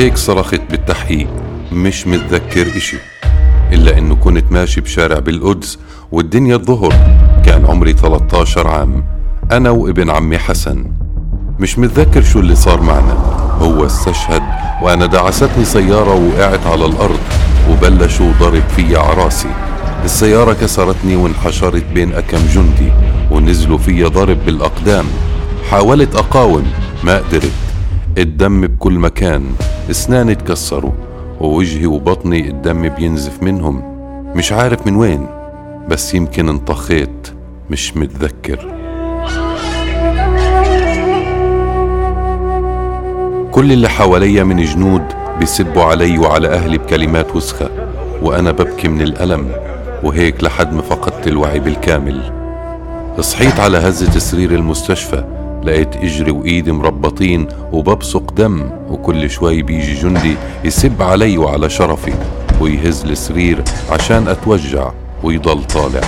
هيك صرخت بالتحقيق. مش متذكر إشي إلا إنه كنت ماشي بشارع بالقدس والدنيا الظهر. كان عمري 13 عام أنا وابن عمي حسن. مش متذكر شو اللي صار معنا. هو استشهد وأنا دعستني سيارة وقعت على الأرض وبلشوا ضرب في عراسي السيارة كسرتني وانحشرت بين أكم جندي ونزلوا في ضرب بالأقدام. حاولت أقاوم ما قدرت. الدم بكل مكان. اسناني تكسروا ووجهي وبطني الدم بينزف منهم. مش عارف من وين بس يمكن انطخيت مش متذكر. كل اللي حواليا من جنود بيسبوا علي وعلى أهلي بكلمات وسخة وأنا ببكي من الألم وهيك لحد ما فقدت الوعي بالكامل. صحيت على هزة سرير المستشفى لقيت إجري وإيدي مربطين وببصق دم وكل شوي بيجي جندي يسب علي وعلى شرفي ويهز السرير عشان أتوجع ويضل طالع.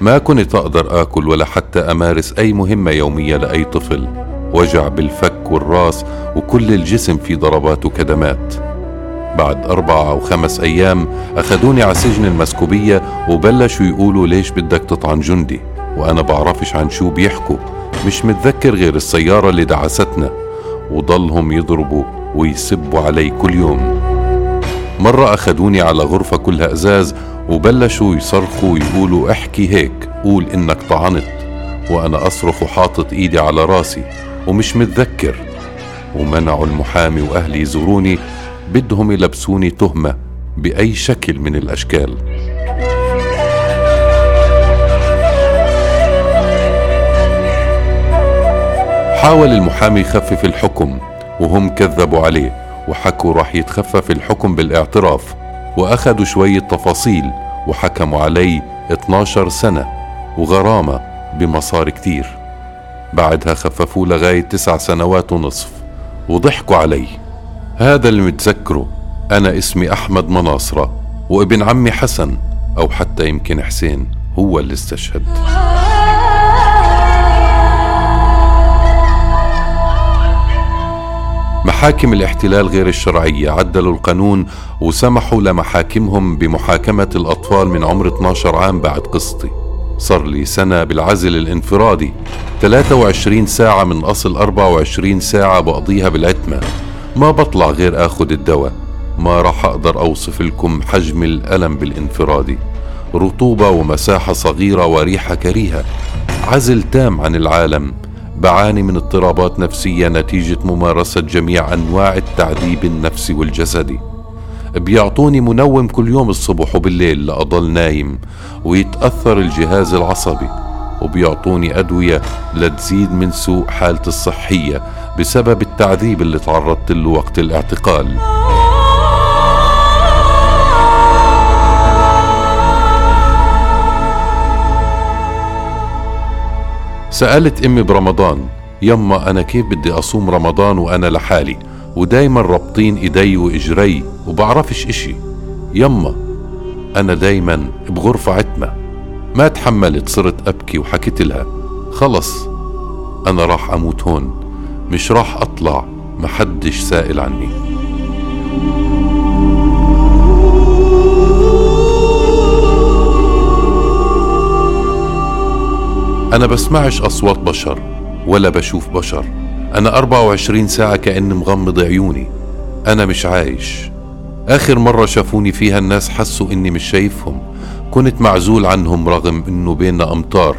ما كنت أقدر آكل ولا حتى أمارس أي مهمة يومية لأي طفل. وجع بالفك والراس وكل الجسم في ضربات وكدمات. بعد أربع أو خمس أيام أخذوني على سجن المسكوبية وبلشوا يقولوا ليش بدك تطعن جندي؟ وأنا بعرفش عن شو بيحكوا. مش متذكر غير السيارة اللي دعستنا وضلهم يضربوا ويسبوا علي كل يوم. مرة أخذوني على غرفة كلها أزاز وبلشوا يصرخوا ويقولوا احكي هيك قول إنك طعنت وأنا أصرخ وحاطط إيدي على راسي ومش متذكر. ومنعوا المحامي وأهلي يزوروني بدهم يلبسوني تهمة بأي شكل من الأشكال. حاول المحامي يخفف الحكم وهم كذبوا عليه وحكوا راح يتخفف الحكم بالاعتراف وأخذوا شوية تفاصيل وحكموا علي 12 سنة وغرامة بمصاري كتير. بعدها خففوه لغاية تسع سنوات ونصف وضحكوا علي هذا اللي متذكره أنا اسمي أحمد مناصرة وابن عمي حسن أو حتى يمكن حسين هو اللي استشهد. محاكم الاحتلال غير الشرعية عدلوا القانون وسمحوا لمحاكمهم بمحاكمة الأطفال من عمر 12 عام بعد قسطي. صار لي سنة بالعزل الانفرادي. 23 ساعة من أصل 24 ساعة بقضيها بالعتمة. ما بطلع غير آخد الدواء. ما راح أقدر أوصف لكم حجم الألم بالانفرادي. رطوبة ومساحة صغيرة وريحة كريهة. عزل تام عن العالم. بعاني من اضطرابات نفسية نتيجة ممارسة جميع أنواع التعذيب النفسي والجسدي. بيعطوني منوم كل يوم الصبح وبالليل لأضل نايم ويتأثر الجهاز العصبي وبيعطوني أدوية لتزيد من سوء حالتي الصحية بسبب التعذيب اللي تعرضت له وقت الاعتقال. سألت أمي برمضان يما أنا كيف بدي أصوم رمضان وأنا لحالي؟ ودايما رابطين إيدي وإجري وبعرفش إشي. يما أنا دايما بغرفة عتمة ما تحملت صرت أبكي وحكيت لها. خلص أنا راح أموت هون مش راح أطلع محدش سائل عني. أنا بسمعش أصوات بشر ولا بشوف بشر. أنا 24 ساعة كأني مغمض عيوني. أنا مش عايش. آخر مرة شافوني فيها الناس حسوا إني مش شايفهم. كنت معزول عنهم رغم إنه بيننا أمطار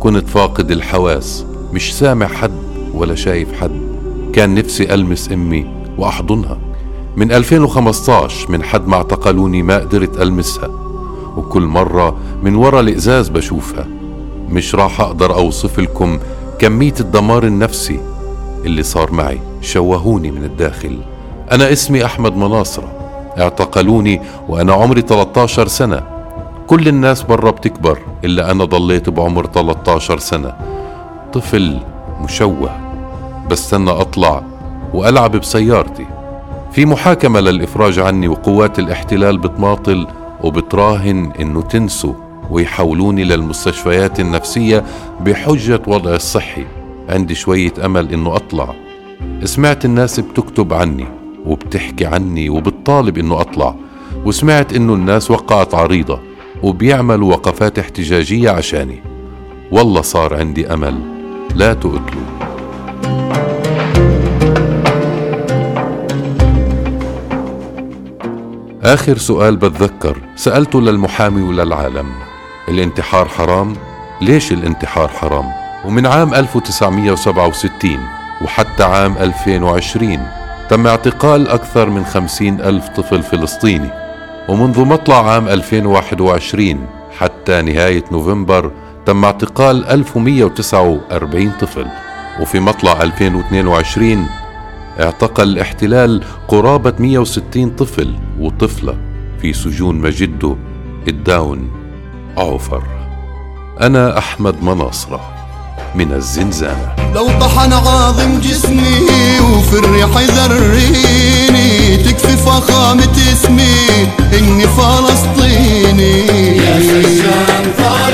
كنت فاقد الحواس. مش سامع حد ولا شايف حد. كان نفسي ألمس أمي وأحضنها. من 2015 من حد ما اعتقلوني ما قدرت ألمسها. وكل مرة من ورا الإزاز بشوفها. مش راح أقدر أوصف لكم كمية الدمار النفسي اللي صار معي. شوهوني من الداخل. أنا اسمي أحمد مناصرة. اعتقلوني وأنا عمري 13 سنة. كل الناس برا بتكبر إلا أنا ضليت بعمر 13 سنة. طفل مشوه. بستنى أطلع وألعب بسيارتي. في محاكمة للإفراج عني وقوات الاحتلال بتماطل وبتراهن إنه تنسوا. ويحولوني للمستشفيات النفسية بحجة وضعي الصحي عندي شوية أمل إنه أطلع. سمعت الناس بتكتب عني وبتحكي عني وبتطالب إنه أطلع. وسمعت إنه الناس وقعت عريضة وبيعملوا وقفات احتجاجية عشاني. والله صار عندي أمل. لا تقتلوا آخر سؤال بتذكر. سألته للمحامي وللعالم. الانتحار حرام؟ ليش الانتحار حرام؟ ومن عام 1967 وحتى عام 2020 تم اعتقال أكثر من 50 ألف طفل فلسطيني ومنذ مطلع عام 2021 حتى نهاية نوفمبر تم اعتقال 1149 طفل وفي مطلع 2022 اعتقل الاحتلال قرابة 160 طفل وطفلة في سجون مجدو الداون عوفر أنا أحمد مناصرة من الزنزانة. لو طحن عظم جسمي وفي الريح ذريني تكفي فخامة اسمي إني فلسطيني. يا زنزان طار